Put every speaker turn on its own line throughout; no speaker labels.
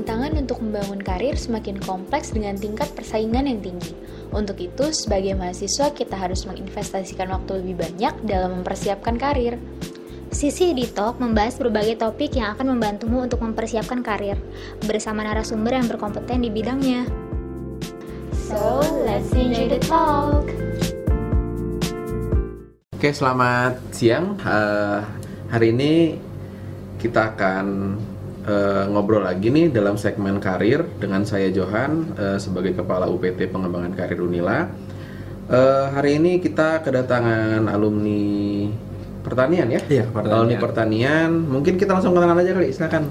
Tantangan untuk membangun karir semakin kompleks dengan tingkat persaingan yang tinggi. Untuk itu, sebagai mahasiswa kita harus menginvestasikan waktu lebih banyak dalam mempersiapkan karir.
Sisi Editalk membahas berbagai topik yang akan membantumu untuk mempersiapkan karir bersama narasumber yang berkompeten di bidangnya.
So, let's enjoy the talk.
Oke, selamat siang. Uh, hari ini kita akan uh, ngobrol lagi nih dalam segmen karir dengan saya Johan uh, sebagai Kepala UPT Pengembangan Karir Unila. Uh, hari ini kita kedatangan alumni pertanian ya?
Iya, pertanian.
Alumni pertanian. Mungkin kita langsung kenalan aja kali, silakan.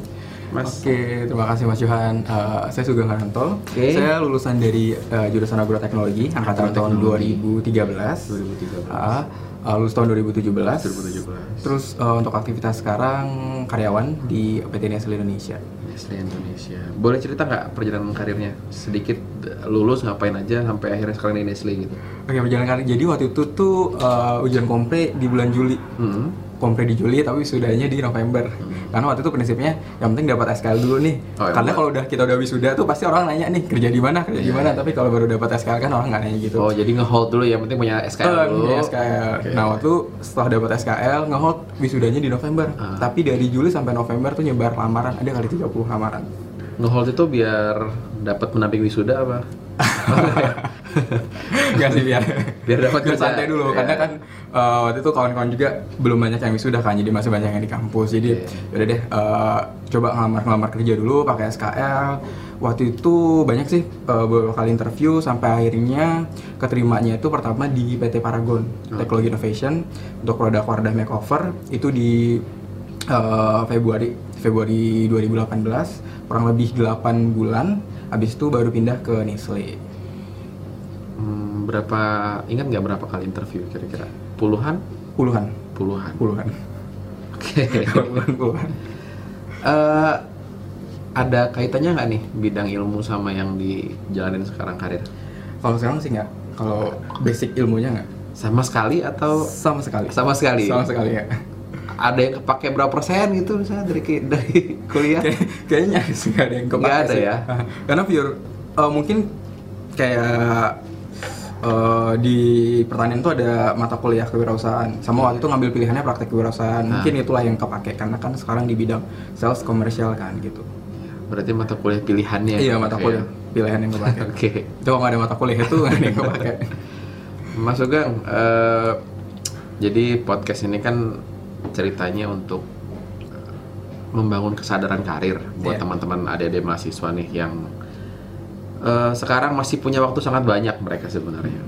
Mas.
Oke, terima kasih Mas Johan. Uh, saya Sugeng Haranto.
Oke.
Saya lulusan dari uh, jurusan agroteknologi angkatan tahun
Agroteknologi.
2013.
2013.
Uh, uh, lulus tahun 2017.
2017.
Terus uh, untuk aktivitas sekarang karyawan di PT Nestle Indonesia.
Nestle Indonesia. Boleh cerita nggak perjalanan karirnya? Sedikit lulus ngapain aja sampai akhirnya sekarang di Nestle gitu.
Oke, perjalanan karir. Jadi waktu itu tuh uh, ujian kompre di bulan Juli.
Hmm.
Kompre di Juli tapi sudahnya di November. Karena waktu itu prinsipnya yang penting dapat SKL dulu nih.
Oh, iya,
Karena kalau udah kita udah wisuda tuh pasti orang nanya nih kerja di mana, kerja di
Iya,
mana. Tapi kalau baru dapat SKL kan orang nggak nanya gitu.
Oh, jadi nge-hold dulu yang penting punya SKL
Eh,
dulu.
iya, SKL.
Oke.
Nah waktu setelah dapat SKL ngehold wisudanya di November.
Ah.
Tapi dari Juli sampai November tuh nyebar lamaran. Ada kali 30 lamaran.
Nge-hold itu biar dapat pendamping wisuda apa?
Enggak sih biar
Biar dapat
biar santai dulu
Iya.
karena kan eh, waktu itu kawan-kawan juga belum banyak yang wisuda kan jadi masih banyak yang di kampus. Jadi
Iya.
yaudah deh eh, coba ngelamar-ngelamar kerja dulu pakai SKL waktu itu banyak sih eh, beberapa kali interview sampai akhirnya keterimanya itu pertama di PT Paragon Teknologi Innovation untuk produk Wardah Makeover. Itu di eh, Februari Februari 2018 kurang lebih 8 bulan habis itu baru pindah ke Nestle
Hmm, berapa ingat nggak berapa kali interview kira-kira? Puluhan?
puluhan
Puluhan.
puluhan
Oke.
puluhan puluhan
Eh, ada kaitannya nggak nih bidang ilmu sama yang dijalanin sekarang karir?
Kalau sekarang sih nggak. Kalau basic ilmunya nggak.
Sama sekali atau
Sama sekali.
sama sekali?
Sama sekali ya.
Ada yang kepake berapa persen gitu misalnya dari dari kuliah?
Kayak- Kayaknya nggak ada yang kepake
Nggak ada
sih.
ya?
Karena pure eh, mungkin kayak eh, di pertanian tuh ada mata kuliah kewirausahaan. Sama waktu itu ngambil pilihannya praktek kewirausahaan.
Ah.
Mungkin itulah yang kepake karena kan sekarang di bidang sales komersial kan gitu.
Berarti mata kuliah pilihannya.
Iya mata kuliah pilihan yang kepake.
Oke.
Itu kalau nggak ada mata kuliah itu nggak ada yang kepake.
Mas Sugeng, eh, jadi podcast ini kan ceritanya untuk eh, membangun kesadaran karir buat
Iya.
teman-teman adik-adik mahasiswa nih yang eh, sekarang masih punya waktu sangat banyak mereka sebenarnya.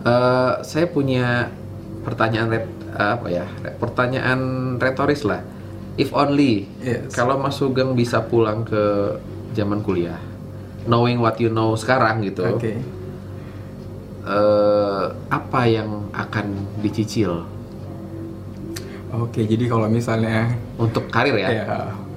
Eh, saya punya pertanyaan ret- apa ya? Pertanyaan retoris lah. If only
Yes.
kalau Mas Sugeng bisa pulang ke zaman kuliah, knowing what you know sekarang gitu
Oke.
eh, apa yang akan dicicil
Oke, jadi kalau misalnya
untuk karir ya?
ya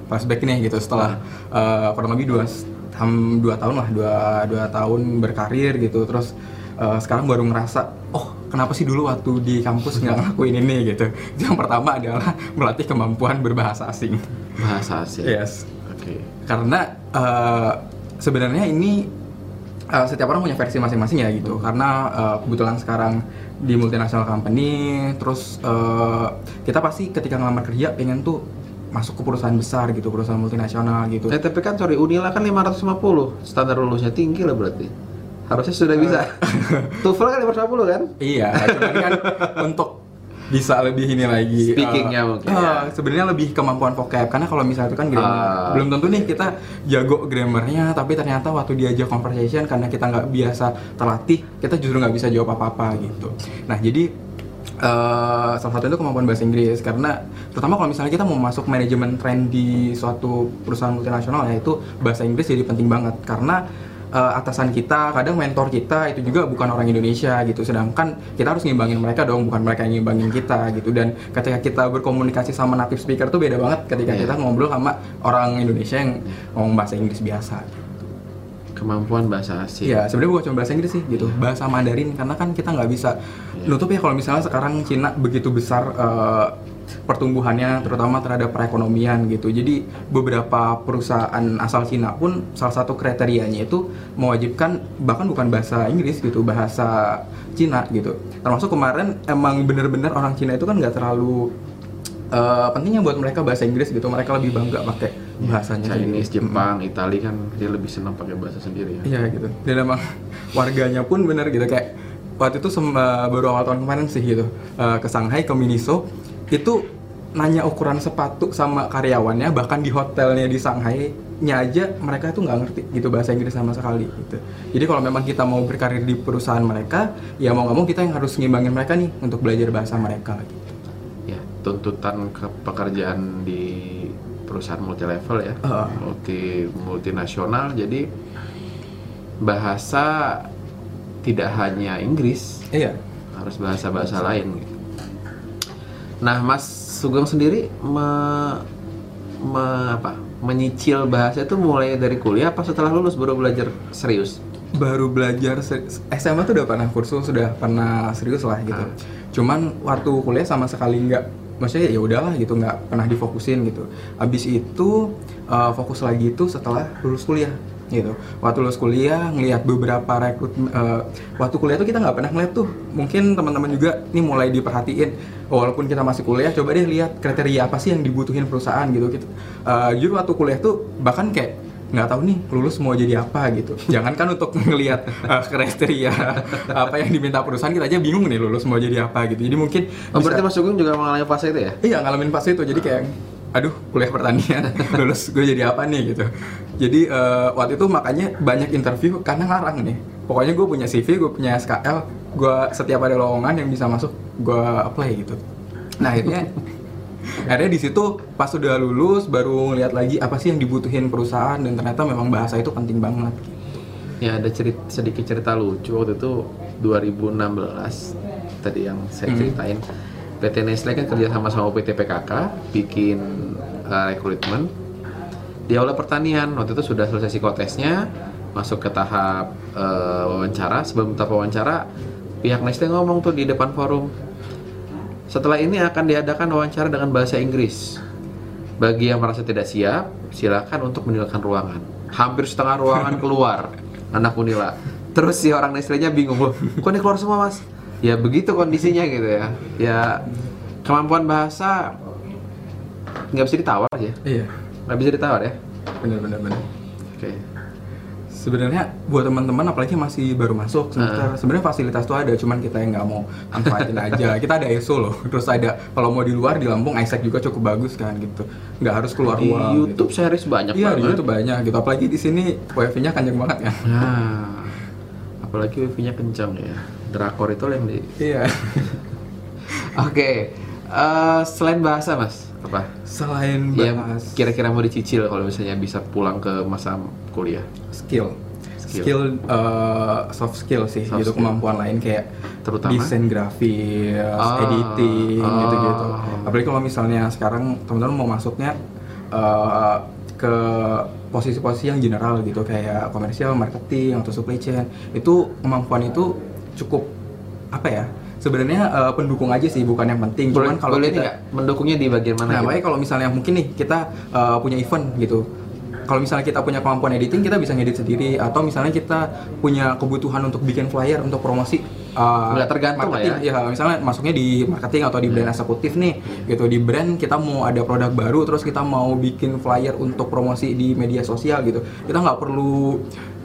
flashback nih gitu setelah eh, kurang lebih dua ham dua tahun lah dua dua tahun berkarir gitu terus eh, sekarang baru ngerasa oh kenapa sih dulu waktu di kampus nggak ngelakuin ini gitu Itu yang pertama adalah melatih kemampuan berbahasa asing
Bahasa asing.
yes
Oke.
karena eh, sebenarnya ini eh, setiap orang punya versi masing-masing ya gitu karena eh, kebetulan sekarang di multinational company terus eh, kita pasti ketika ngelamar kerja pengen tuh masuk ke perusahaan besar gitu perusahaan multinasional gitu
Eh, tapi kan sorry Unila kan 550 standar lulusnya tinggi lah berarti. Harusnya sudah bisa. TOEFL kan 550 kan?
iya cuman kan untuk bisa lebih ini lagi
Speakingnya
eh,
mungkin
eh,
ya.
sebenarnya lebih kemampuan vocab karena kalau misalnya itu kan grammar
Ah.
belum tentu nih kita jago grammarnya tapi ternyata waktu diajak conversation karena kita nggak biasa terlatih kita justru nggak bisa jawab apa apa gitu nah jadi eh, salah satu itu kemampuan bahasa Inggris karena terutama kalau misalnya kita mau masuk manajemen tren di suatu perusahaan multinasional ya itu bahasa Inggris jadi penting banget karena eh, atasan kita, kadang mentor kita itu juga bukan orang Indonesia gitu. Sedangkan kita harus ngimbangin mereka dong, bukan mereka yang ngimbangin kita gitu. Dan ketika kita berkomunikasi sama native speaker tuh beda banget ketika
Iya.
kita ngobrol sama orang Indonesia yang ngomong bahasa Inggris biasa.
Kemampuan bahasa asing.
Iya, sebenarnya bukan cuma bahasa Inggris sih gitu, bahasa Mandarin karena kan kita nggak bisa nutup ya kalau misalnya sekarang Cina begitu besar eh, pertumbuhannya terutama terhadap perekonomian gitu. Jadi beberapa perusahaan asal Cina pun salah satu kriterianya itu mewajibkan bahkan bukan bahasa Inggris gitu, bahasa Cina gitu. Termasuk kemarin emang bener-bener orang Cina itu kan nggak terlalu uh, pentingnya buat mereka bahasa Inggris gitu. Mereka lebih bangga pakai bahasanya
Chinese,
sendiri.
Jepang, Itali kan dia lebih senang pakai bahasa sendiri ya.
Iya gitu. Dan emang warganya pun bener gitu kayak waktu itu uh, baru awal tahun kemarin sih gitu uh, ke Shanghai ke Miniso itu nanya ukuran sepatu sama karyawannya bahkan di hotelnya di Shanghai nya aja mereka itu nggak ngerti gitu bahasa Inggris sama sekali gitu. Jadi kalau memang kita mau berkarir di perusahaan mereka, ya mau nggak mau kita yang harus ngimbangin mereka nih untuk belajar bahasa mereka gitu.
Ya, tuntutan ke pekerjaan di perusahaan multi level ya,
Uh.
multi multinasional. Jadi bahasa tidak hanya Inggris,
Iya.
harus bahasa-bahasa lain gitu. Nah, Mas Sugeng sendiri me, me- apa? menyicil bahasa itu mulai dari kuliah apa setelah lulus baru belajar serius?
baru belajar se- SMA tuh udah pernah kursus sudah pernah serius lah gitu
Ah.
cuman waktu kuliah sama sekali nggak maksudnya ya udahlah gitu nggak pernah difokusin gitu abis itu uh, fokus lagi itu setelah lulus kuliah gitu. Waktu lulus kuliah ngelihat beberapa rekrut uh, waktu kuliah tuh kita nggak pernah ngeliat tuh. Mungkin teman-teman juga nih mulai diperhatiin. Walaupun kita masih kuliah coba deh lihat kriteria apa sih yang dibutuhin perusahaan gitu. Gitu Uh, jujur waktu kuliah tuh bahkan kayak nggak tahu nih lulus mau jadi apa gitu. Jangankan untuk ngelihat uh, kriteria apa yang diminta perusahaan kita aja bingung nih lulus mau jadi apa gitu. Jadi mungkin
Oh,
bisa-
berarti Mas Sugeng juga mengalami fase itu ya?
iya ngalamin fase itu. Jadi kayak aduh kuliah pertanian lulus gue jadi apa nih? Gitu. Jadi eh, waktu itu makanya banyak interview karena ngarang nih. Pokoknya gue punya CV gue punya SKL gue setiap ada lowongan yang bisa masuk gue apply gitu. Nah akhirnya akhirnya di situ pas sudah lulus baru ngeliat lagi apa sih yang dibutuhin perusahaan dan ternyata memang bahasa itu penting banget. Gitu.
Ya ada cerita, sedikit cerita lucu waktu itu 2016 tadi yang saya
Hmm.
PT Nestle kan kerja sama sama PT PKK bikin uh, rekrutmen di aula pertanian waktu itu sudah selesai psikotesnya masuk ke tahap uh, wawancara. Sebelum tahap wawancara pihak Nestle ngomong tuh di depan forum setelah ini akan diadakan wawancara dengan bahasa Inggris. Bagi yang merasa tidak siap silakan untuk meninggalkan ruangan. Hampir setengah ruangan keluar anak Unila. Terus si orang Nestle-nya bingung loh kok ini keluar semua mas ya begitu kondisinya gitu ya. Ya kemampuan bahasa nggak bisa ditawar ya
iya.
Nggak bisa ditawar ya.
Bener bener bener
oke.
Sebenarnya buat teman-teman apalagi masih baru masuk semester sebenarnya fasilitas tuh ada cuman kita yang nggak mau manfaatin aja. Kita ada ESO loh terus ada kalau mau di luar di Lampung ISEC juga cukup bagus kan gitu. Nggak harus keluar
di
uang
YouTube
gitu.
series banyak
iya di YouTube banyak gitu. Apalagi di sini wifi-nya kenceng banget kan
nah apalagi wifi-nya kencang ya drakor itu yang di
iya
Oke, eh, selain bahasa mas, apa?
selain
Yang
bahas
kira-kira mau dicicil kalau misalnya bisa pulang ke masa kuliah.
skill
Skill.
skill eh, soft skill sih
Soft
gitu
skill.
kemampuan lain kayak
Terutama?
desain grafis
Oh,
editing
oh.
gitu-gitu apalagi kalau misalnya sekarang teman-teman mau masuknya eh, ke posisi-posisi yang general gitu kayak komersial marketing atau supply chain itu kemampuan itu cukup apa ya sebenarnya eh, pendukung aja sih bukan yang penting
Boleh,
cuman kalau
boleh
kita
mendukungnya di bagian mana?
Nah,
gitu?
kalau misalnya mungkin nih kita uh, punya event gitu. Kalau misalnya kita punya kemampuan editing, kita bisa ngedit sendiri. Atau misalnya kita punya kebutuhan untuk bikin flyer untuk promosi. uh,
Nggak tergantung lah
marketing. ya. misalnya masuknya di marketing atau di brand eksekutif nih, gitu di brand kita mau ada produk baru, terus kita mau bikin flyer untuk promosi di media sosial gitu. Kita nggak perlu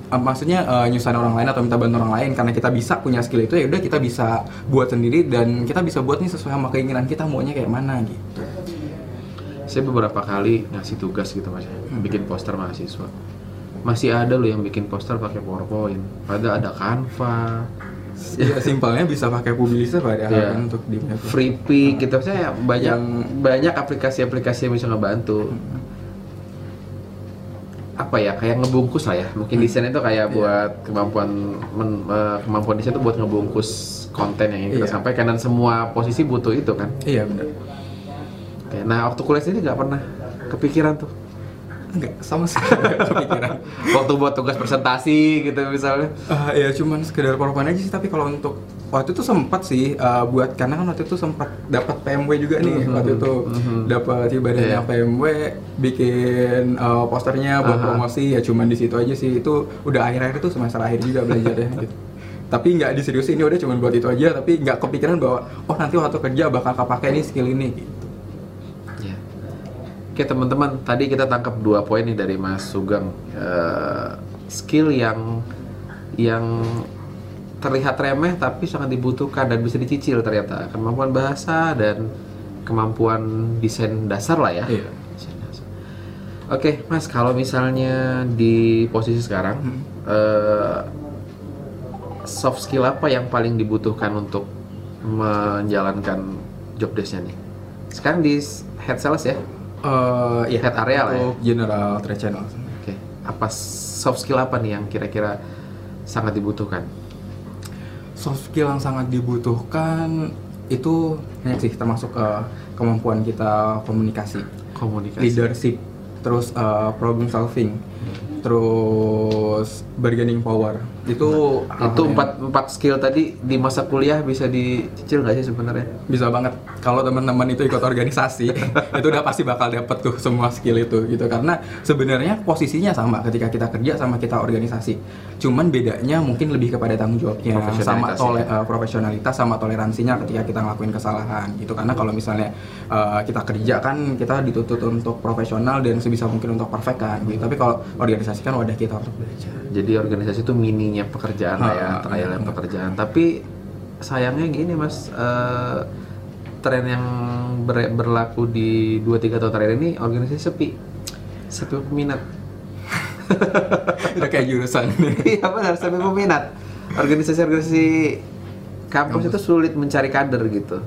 uh, maksudnya uh, nyusahin orang lain atau minta bantuan orang lain karena kita bisa punya skill itu ya udah kita bisa buat sendiri dan kita bisa buat nih sesuai sama keinginan kita maunya kayak mana gitu.
Saya beberapa kali ngasih tugas gitu mas, bikin poster mahasiswa. Masih ada loh yang bikin poster pakai PowerPoint. Padahal ada Canva,
ya simpelnya bisa pakai Publisher padahal
Iya.
kan untuk di
Free Pick gitu. Saya banyak
Yang-
banyak aplikasi-aplikasi yang bisa ngebantu. Apa ya kayak ngebungkus lah ya. Mungkin desain itu kayak buat kemampuan men- eh, kemampuan desain itu buat ngebungkus konten yang ingin kita
Iya.
sampaikan dan semua posisi butuh itu kan.
iya benar
Oke, Nah waktu kuliah sendiri nggak pernah kepikiran tuh.
enggak sama sekali kepikiran
Waktu buat tugas presentasi gitu misalnya.
Ah, ya cuman sekedar powerpoint aja sih tapi kalau untuk waktu itu sempat sih uh, buat karena kan waktu itu sempat dapat PMW juga nih
Mhm,
waktu itu
mhm.
dapat ibadahnya
Iya.
PMW bikin uh, posternya buat
Aha.
promosi ya cuman di situ aja sih itu udah akhir-akhir itu semester akhir juga belajarnya gitu tapi nggak diseriusin ini udah cuman buat itu aja tapi nggak kepikiran bahwa oh nanti waktu kerja bakal kepake nih skill ini gitu
Ya. Oke teman-teman, tadi kita tangkap dua poin nih dari Mas Sugeng. Eh, skill yang yang terlihat remeh tapi sangat dibutuhkan dan bisa dicicil ternyata. Kemampuan bahasa dan kemampuan desain dasar lah ya.
Iya.
Oke, Mas, kalau misalnya di posisi sekarang
Hmm.
eh, soft skill apa yang paling dibutuhkan untuk menjalankan job desk-nya nih? Sekarang di head sales ya?
Eh, ya
Head area lah ya?
general trade channel
Oke, apa soft skill apa nih yang kira-kira sangat dibutuhkan?
Soft skill yang sangat dibutuhkan itu banyak sih termasuk eh, kemampuan kita komunikasi,
Komunikasi.
leadership, terus eh, problem solving, terus bargaining power. Itu
Itu
yang
empat empat skill tadi di masa kuliah bisa dicicil nggak sih sebenarnya?
bisa banget. Kalau teman-teman itu ikut organisasi itu udah pasti bakal dapet tuh semua skill itu gitu. Karena sebenarnya posisinya sama ketika kita kerja sama kita organisasi. Cuman bedanya mungkin lebih kepada tanggung jawabnya sama tole-
ya.
eh, profesionalitas sama toleransinya ketika kita ngelakuin kesalahan gitu. Karena kalau misalnya eh, kita kerja kan kita dituntut untuk profesional dan sebisa mungkin untuk perfect kan gitu. Tapi kalau organisasi kan wadah kita untuk belajar.
Jadi organisasi itu mininya pekerjaan lah ya, trial
iya.
pekerjaan. Tapi sayangnya gini mas, eh, tren yang ber- berlaku di 2-3 tahun terakhir ini organisasi sepi, sepi peminat.
udah kayak jurusan
Iya benar, sepi peminat. Organisasi-organisasi kampus itu sulit mencari kader gitu.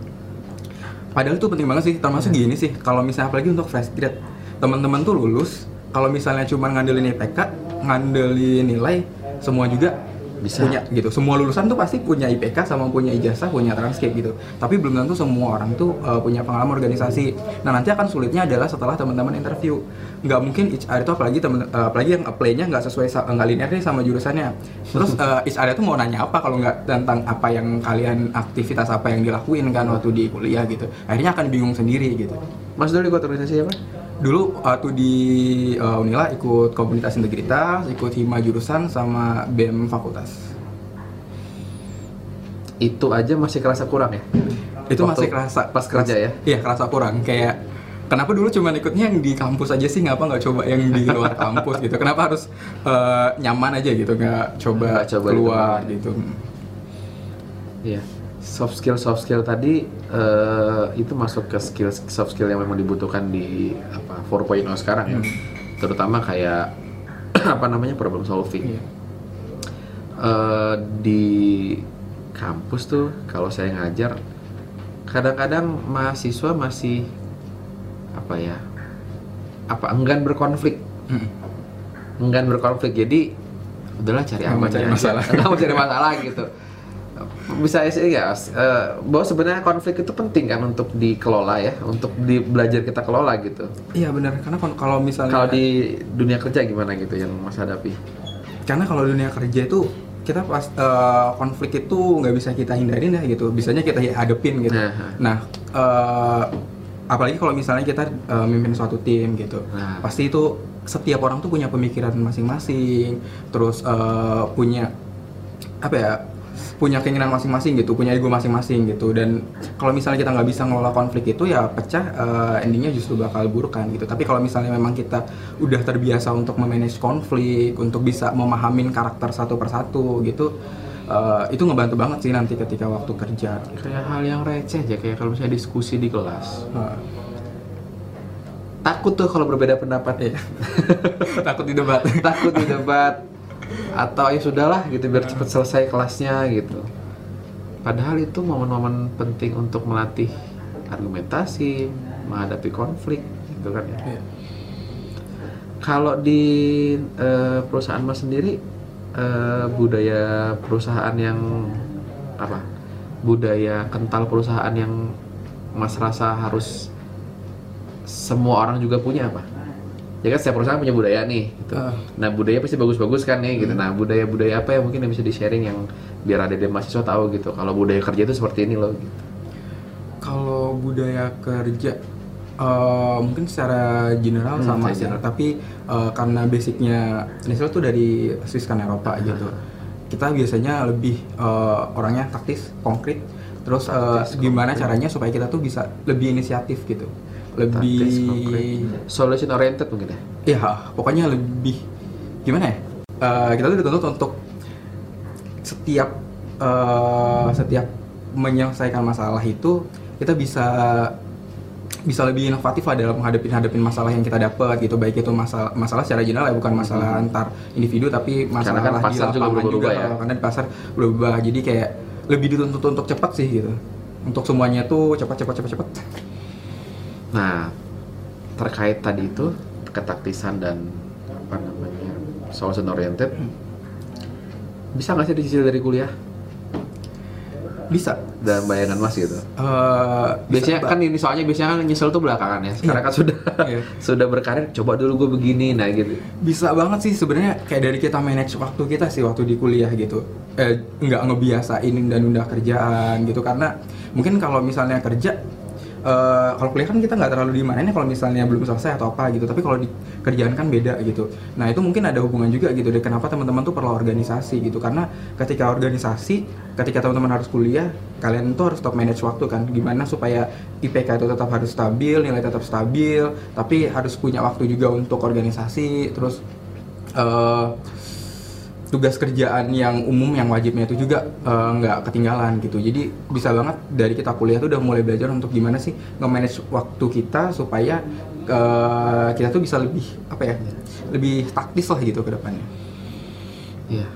Padahal itu penting banget sih, termasuk gini sih, kalau misalnya apalagi untuk fresh grad, teman-teman tuh lulus, kalau misalnya cuma ngandelin IPK, ngandelin nilai, semua juga
Bisa.
punya gitu. Semua lulusan tuh pasti punya IPK sama punya ijazah, punya transkrip gitu. Tapi belum tentu semua orang tuh uh, punya pengalaman organisasi. Nah nanti akan sulitnya adalah setelah teman-teman interview. Nggak mungkin HR itu apalagi temen, uh, apalagi yang apply-nya nggak sesuai nggak linear nih sama jurusannya. Terus uh, HR itu mau nanya apa kalau nggak tentang apa yang kalian aktivitas apa yang dilakuin kan waktu di kuliah gitu. Akhirnya akan bingung sendiri gitu.
Mas dulu ikut organisasi apa?
Dulu waktu di uh, Unila ikut komunitas integritas, ikut hima jurusan sama BEM fakultas.
Itu aja masih kerasa kurang ya?
Itu
Waktu
masih kerasa
pas kerja ya?
Iya, kerasa kurang kayak Kenapa dulu cuma ikutnya yang di kampus aja sih, ngapa nggak coba yang di luar kampus gitu? Kenapa harus uh, nyaman aja gitu, nggak coba,
Nggak coba
keluar gitu?
Iya. Soft skill soft skill tadi eh, itu masuk ke skill soft skill yang memang dibutuhkan di apa 4.0 sekarang ya. Terutama kayak apa namanya problem solving.
Iya.
Eh, di kampus tuh kalau saya ngajar kadang-kadang mahasiswa masih apa ya apa enggan berkonflik
Hmm.
enggan berkonflik jadi udahlah cari aman
cari masalah.
nggak mau cari masalah gitu bisa ya. Eh, bahwa sebenarnya konflik itu penting kan untuk dikelola ya. Untuk di, belajar kita kelola gitu.
Iya benar, karena kalau misalnya
kalau di dunia kerja gimana gitu yang mas hadapi?
Karena kalau dunia kerja itu kita pas eh, konflik itu nggak bisa kita hindarin ya gitu. Bisanya kita hadepin gitu.
Nah.
nah eh, apalagi kalau misalnya kita eh, mimpin suatu tim gitu.
Nah.
pasti itu setiap orang tuh punya pemikiran masing-masing. Terus eh, punya apa ya punya keinginan masing-masing gitu punya ego masing-masing gitu. Dan kalau misalnya kita nggak bisa ngelola konflik itu ya pecah eh, endingnya justru bakal buruk kan gitu. Tapi kalau misalnya memang kita udah terbiasa untuk memanage konflik untuk bisa memahamin karakter satu persatu gitu eh, itu ngebantu banget sih nanti ketika waktu kerja. Gitu.
kayak hal yang receh aja kayak kalau misalnya diskusi di kelas.
Nah,
takut tuh kalau berbeda pendapat
iya. takut di debat.
Takut di debat atau ya sudahlah gitu biar cepat selesai kelasnya gitu. Padahal itu momen-momen penting untuk melatih argumentasi menghadapi konflik gitu kan ya.
Iya.
kalau di eh, perusahaan mas sendiri eh, budaya perusahaan yang apa? Budaya kental perusahaan yang mas rasa harus semua orang juga punya apa ya kan setiap perusahaan punya budaya nih gitu.
Ah.
nah budaya pasti bagus-bagus kan nih gitu nah budaya budaya apa yang mungkin yang bisa di sharing yang biar ada mahasiswa tahu gitu kalau budaya kerja itu seperti ini loh gitu.
Kalau budaya kerja eh, mungkin secara general
Hmm,
sama
general.
tapi eh, karena basicnya Nestle tuh dari Swiss kan Eropa gitu. Kita biasanya lebih eh, orangnya taktis, konkret. Terus eh,
Taktis,
gimana
konkret.
caranya supaya kita tuh bisa lebih inisiatif gitu, lebih
solution oriented mungkin ya?
Ya pokoknya lebih gimana ya? Eh, kita tuh dituntut untuk setiap eh, setiap menyelesaikan masalah itu kita bisa bisa lebih inovatif lah dalam menghadapi hadapin masalah yang kita dapat gitu. Baik itu masalah masalah secara general ya bukan masalah antar individu tapi masalah
kan
di
pasar juga
lapangan
berubah-ubah ya.
karena di pasar berubah. Jadi kayak lebih dituntut untuk cepat sih gitu. Untuk semuanya tuh cepat cepat cepat cepat
Nah, terkait tadi itu ketaktisan dan apa namanya solution oriented, bisa nggak sih dicicil dari kuliah
bisa
dan bayangan mas gitu?
Eh, bisa,
Biasanya
Mbak.
kan ini soalnya biasanya kan nyesel tuh belakangan ya. Sekarang kan sudah
Iya.
sudah berkarir, coba dulu gue begini, nah gitu.
bisa banget sih sebenarnya kayak dari kita manage waktu kita sih waktu di kuliah gitu eh, nggak ngebiasain dan udah kerjaan gitu karena mungkin kalau misalnya kerja eh, kalau kuliah kan kita nggak terlalu dimarahin ya kalau misalnya belum selesai atau apa gitu. Tapi kalau di kerjaan kan beda gitu. Nah itu mungkin ada hubungan juga gitu deh kenapa teman-teman tuh perlu organisasi gitu. Karena ketika organisasi ketika teman-teman harus kuliah kalian tuh harus top manage waktu kan. Gimana supaya IPK itu tetap harus stabil nilai tetap stabil tapi harus punya waktu juga untuk organisasi. Terus eh, tugas kerjaan yang umum yang wajibnya itu juga eh, nggak ketinggalan gitu jadi bisa banget dari kita kuliah tuh udah mulai belajar untuk gimana sih nge-manage waktu kita supaya eh, kita tuh bisa lebih apa ya lebih taktis lah gitu ke depannya
Iya.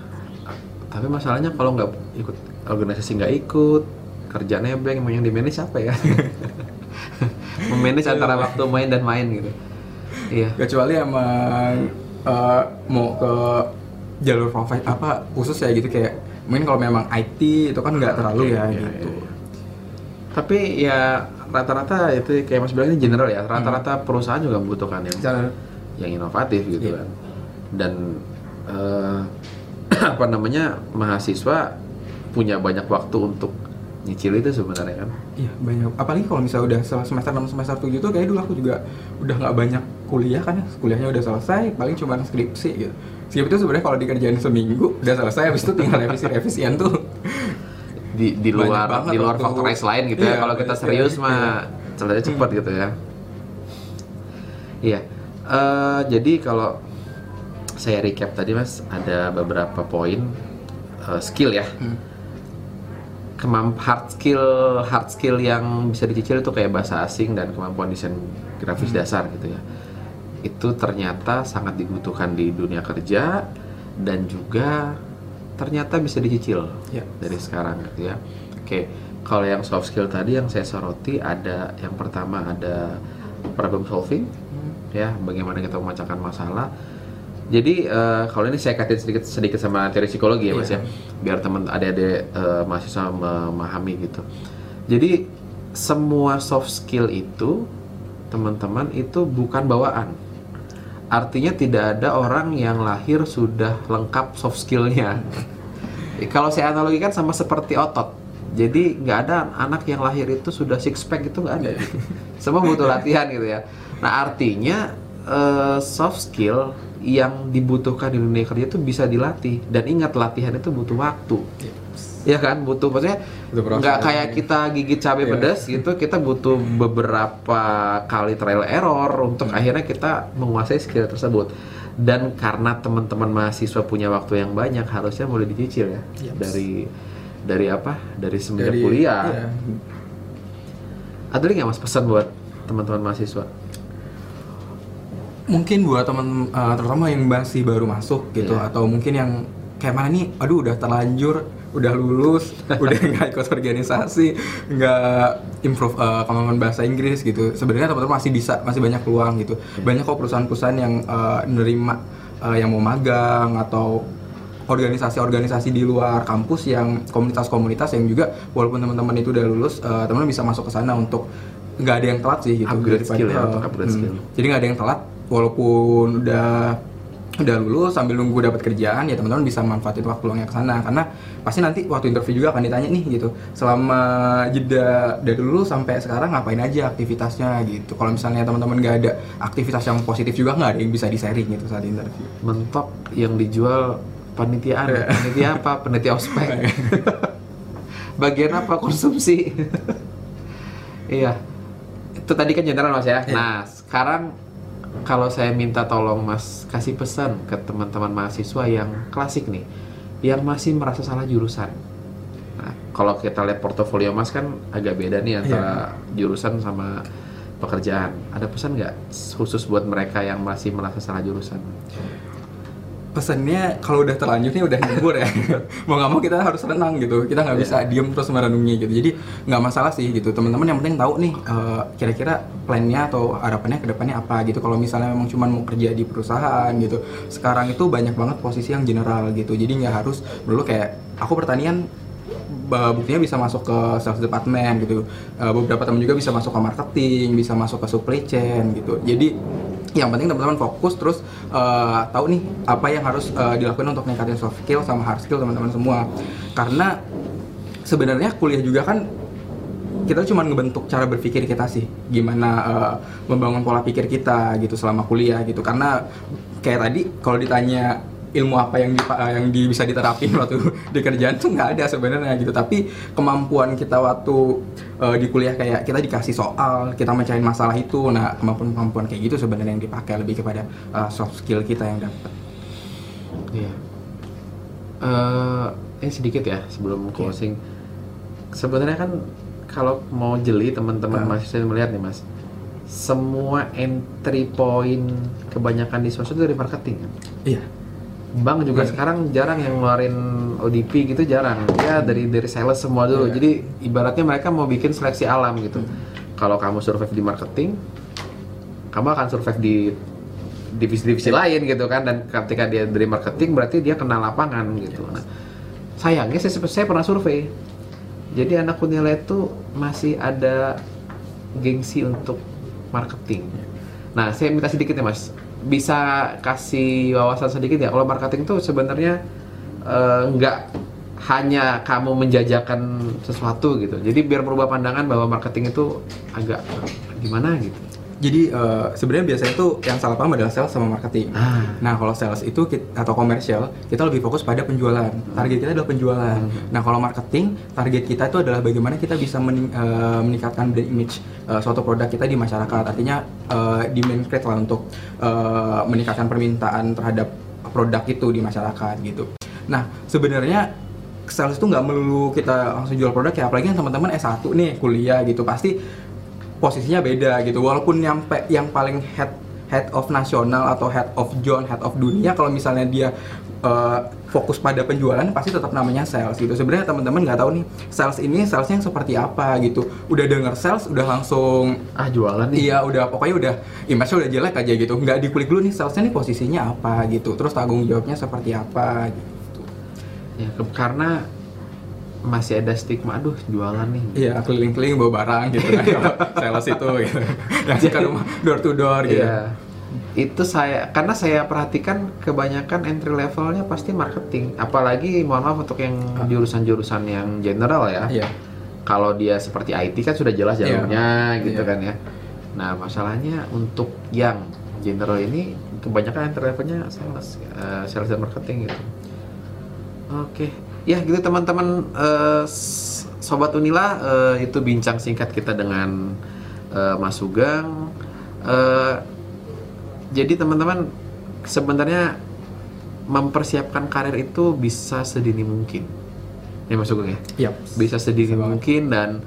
Tapi masalahnya kalau nggak ikut organisasi nggak ikut, kerja nebeng, emang yang di manage apa ya? Memanage antara waktu main dan main gitu. Iya.
kecuali emang eh, mau ke jalur profit apa khusus ya gitu kayak mungkin kalau memang IT itu kan nggak terlalu ya
Iya,
gitu
iya, iya. Tapi ya rata-rata itu kayak Mas bilang ini general ya. Rata-rata perusahaan juga membutuhkan yang
Cara-
yang inovatif gitu
Iya.
kan. Dan eh, apa namanya mahasiswa punya banyak waktu untuk nyicil itu sebenarnya kan.
Iya banyak. Apalagi kalau misalnya udah semester 6 semester 7 tuh kayak dulu aku juga udah nggak banyak kuliah kan ya. Kuliahnya udah selesai, paling cuma skripsi gitu. Skripsi itu sebenarnya kalau dikerjain seminggu udah selesai, habis itu tinggal revisi-revisian tuh.
di di luar
banget
di luar faktorize lain gitu
Iya,
ya. Kalau kita
iya,
serius
iya.
mah selesai cepat gitu ya. Iya. Eh, jadi kalau saya recap tadi Mas ada beberapa poin eh, skill ya.
Hmm.
Kemamp hard skill hard skill yang bisa dicicil itu kayak bahasa asing dan kemampuan desain grafis
Hmm.
dasar gitu ya. Itu ternyata sangat dibutuhkan di dunia kerja dan juga ternyata bisa dicicil
Ya.
dari sekarang gitu ya. Oke, kalau yang soft skill tadi yang saya soroti ada yang pertama ada problem solving ya, bagaimana kita memecahkan masalah. Jadi eh, kalau ini saya kaitin sedikit sedikit sama teori psikologi ya Mas
Iya.
ya, biar teman adik-adik eh, mahasiswa memahami gitu. Jadi semua soft skill itu teman-teman itu bukan bawaan. Artinya tidak ada orang yang lahir sudah lengkap soft skillnya. Kalau saya analogikan sama seperti otot. Jadi nggak ada anak yang lahir itu sudah six pack itu nggak ada. Semua butuh latihan gitu ya. Nah artinya eh, soft skill yang dibutuhkan di dunia kerja itu bisa dilatih dan ingat latihan itu butuh waktu. Ya kan butuh maksudnya nggak kayak kita gigit cabai
Iya.
pedas gitu kita butuh beberapa kali trial error untuk
Hmm.
akhirnya kita menguasai skill tersebut dan karena teman-teman mahasiswa punya waktu yang banyak harusnya mulai dicicil ya
Yaps.
dari dari apa dari semenjak
Dari-
kuliah
iya.
ada lagi nggak mas pesan buat teman-teman mahasiswa
Mungkin buat teman eh, terutama yang masih baru masuk gitu
Iya.
atau mungkin yang kayak mana nih, aduh udah terlanjur, udah lulus, udah nggak ikut organisasi, nggak improve eh, kemampuan bahasa Inggris gitu. Sebenarnya teman-teman masih bisa, masih banyak peluang gitu. Banyak kok perusahaan-perusahaan yang eh, nerima eh, yang mau magang atau organisasi-organisasi di luar kampus yang komunitas-komunitas yang juga walaupun teman-teman itu udah lulus, eh, teman-teman bisa masuk ke sana untuk nggak ada yang telat sih gitu
Upgrade skill ya, untuk upgrade
hmm,
skill.
jadi nggak ada yang telat walaupun udah udah lulus sambil nunggu dapat kerjaan ya teman-teman bisa manfaatin waktu luangnya ke sana. Karena pasti nanti waktu interview juga akan ditanya nih gitu. Selama jeda dari dulu sampai sekarang ngapain aja aktivitasnya gitu. Kalau misalnya teman-teman nggak ada aktivitas yang positif juga nggak ada yang bisa di sharing gitu saat interview.
Mentok yang dijual panitiaan
Iya.
panitia apa? Panitia ospek. Bagian apa konsumsi? Iya. Itu tadi kan general mas ya?
Iya.
nah sekarang kalau saya minta tolong mas kasih pesan ke teman-teman mahasiswa yang klasik nih yang masih merasa salah jurusan. Nah kalau kita lihat portofolio mas kan agak beda nih antara jurusan sama pekerjaan. Ada pesan nggak khusus buat mereka yang masih merasa salah jurusan
pesannya kalau udah terlanjur nih udah nganggur ya. Mau nggak mau kita harus renang gitu. Kita nggak bisa diem terus merenungi gitu. Jadi nggak masalah sih gitu. Teman-teman yang penting tahu nih eh, kira-kira plannya atau harapannya ke depannya apa gitu. Kalau misalnya memang cuma mau kerja di perusahaan gitu. Sekarang itu banyak banget posisi yang general gitu. Jadi nggak harus dulu kayak aku pertanian buktinya bisa masuk ke sales department gitu. Eh, beberapa teman juga bisa masuk ke marketing bisa masuk ke supply chain gitu. Jadi yang penting teman-teman fokus terus eh, tahu nih apa yang harus eh, dilakukan untuk meningkatin soft skill sama hard skill teman-teman semua. Karena sebenarnya kuliah juga kan kita cuma ngebentuk cara berpikir kita sih. Gimana eh, membangun pola pikir kita gitu selama kuliah gitu. Karena kayak tadi kalau ditanya ilmu apa yang dipa- eh, yang di- bisa diterapin waktu di kerjaan tuh nggak ada sebenarnya gitu tapi kemampuan kita waktu eh, di kuliah kayak kita dikasih soal kita mecahin masalah itu nah kemampuan kemampuan kayak gitu sebenarnya yang dipakai lebih kepada eh, soft skill kita yang dapat
Iya. Eh, eh sedikit ya sebelum closing. Sebenarnya kan kalau mau jeli teman-teman
Ah.
mahasiswa yang melihat nih mas, semua entry point kebanyakan di sosmed itu dari marketing kan.
iya
Bank juga
Iya.
sekarang jarang yang ngeluarin ODP gitu jarang. Ya dari dari sales semua dulu.
Iya.
Jadi ibaratnya mereka mau bikin seleksi alam gitu.
Hmm.
Kalau kamu survive di marketing, kamu akan survive di divisi-divisi lain gitu kan dan ketika dia dari marketing berarti dia kenal lapangan gitu. Nah, sayangnya saya, saya pernah survei. Jadi anak Unila itu masih ada gengsi untuk marketing. Nah, saya minta sedikit ya Mas, bisa kasih wawasan sedikit ya. Kalau marketing tuh sebenarnya eh, nggak hanya kamu menjajakan sesuatu gitu. Jadi biar merubah pandangan bahwa marketing itu agak gimana gitu.
Jadi eh, sebenarnya biasanya tuh yang salah paham adalah sales sama marketing.
Ah.
Nah kalau sales itu kit- atau komersial kita lebih fokus pada penjualan. Target kita adalah penjualan. Nah kalau marketing target kita itu adalah bagaimana kita bisa mening- eh, meningkatkan brand image eh, suatu produk kita di masyarakat. Artinya eh, demand create lah untuk eh, meningkatkan permintaan terhadap produk itu di masyarakat gitu. Nah sebenarnya sales itu nggak melulu kita langsung jual produk ya apalagi yang teman-teman S1 nih kuliah gitu pasti posisinya beda gitu. Walaupun nyampe yang paling head head of nasional atau head of zone head of dunia kalau misalnya dia eh, fokus pada penjualan pasti tetap namanya sales gitu. Sebenarnya teman-teman nggak tahu nih sales ini salesnya yang seperti apa gitu. Udah denger sales udah langsung
Ah jualan nih.
Iya udah pokoknya udah image udah jelek aja gitu. Nggak dikulik dulu nih salesnya nih posisinya apa gitu. Terus tanggung jawabnya seperti apa gitu.
Ya, karena masih ada stigma, aduh jualan nih.
Iya keliling-keliling bawa barang gitu kan sales itu gitu yang suka rumah door to door gitu
Iya. Itu saya karena saya perhatikan kebanyakan entry levelnya pasti marketing. Apalagi mohon maaf untuk yang jurusan-jurusan yang general ya.
Iya.
Kalau dia seperti IT kan sudah jelas
Iya.
jalurnya gitu
Iya.
kan ya. Nah, masalahnya untuk yang general ini kebanyakan entry levelnya sales, eh, sales dan marketing gitu. Oke. Ya, gitu teman-teman s- sobat Unila eh, itu bincang singkat kita dengan eh, Mas Sugeng. Eh, jadi teman-teman sebenarnya mempersiapkan karir itu bisa sedini mungkin. Ya Mas Sugeng ya?
Yap.
Bisa sedini mungkin dan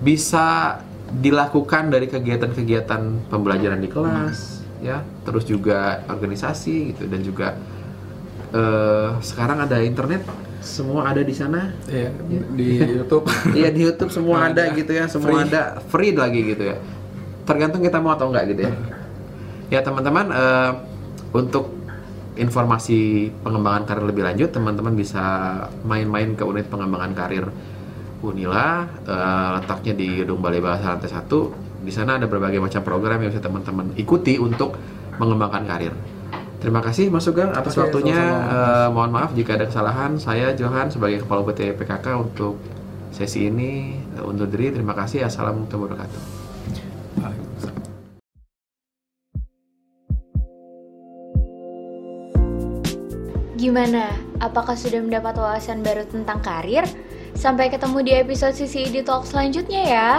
bisa dilakukan dari kegiatan-kegiatan pembelajaran di kelas ya, terus juga organisasi gitu dan juga eh, sekarang ada internet, semua ada di sana.
Iya, di YouTube.
Iya di YouTube semua ada,
Ada.
gitu ya, semua
Free.
ada free lagi gitu ya. Tergantung kita mau atau enggak gitu ya. Ya teman-teman eh, untuk informasi pengembangan karir lebih lanjut teman-teman bisa main-main ke unit pengembangan karir Unila eh, letaknya di Gedung Balai Bahasa Lantai 1. Di sana ada berbagai macam program yang bisa teman-teman ikuti untuk mengembangkan karir. Terima kasih Mas Sugeng atas
Oke,
waktunya.
sama-sama.
Eh, mohon maaf jika ada kesalahan. Saya Johan sebagai Kepala UPT PKK untuk sesi ini eh, undur diri. Terima kasih. Assalamualaikum warahmatullahi wabarakatuh.
Gimana? Apakah sudah mendapat wawasan baru tentang karir? Sampai ketemu di episode Sisi di Talk selanjutnya ya.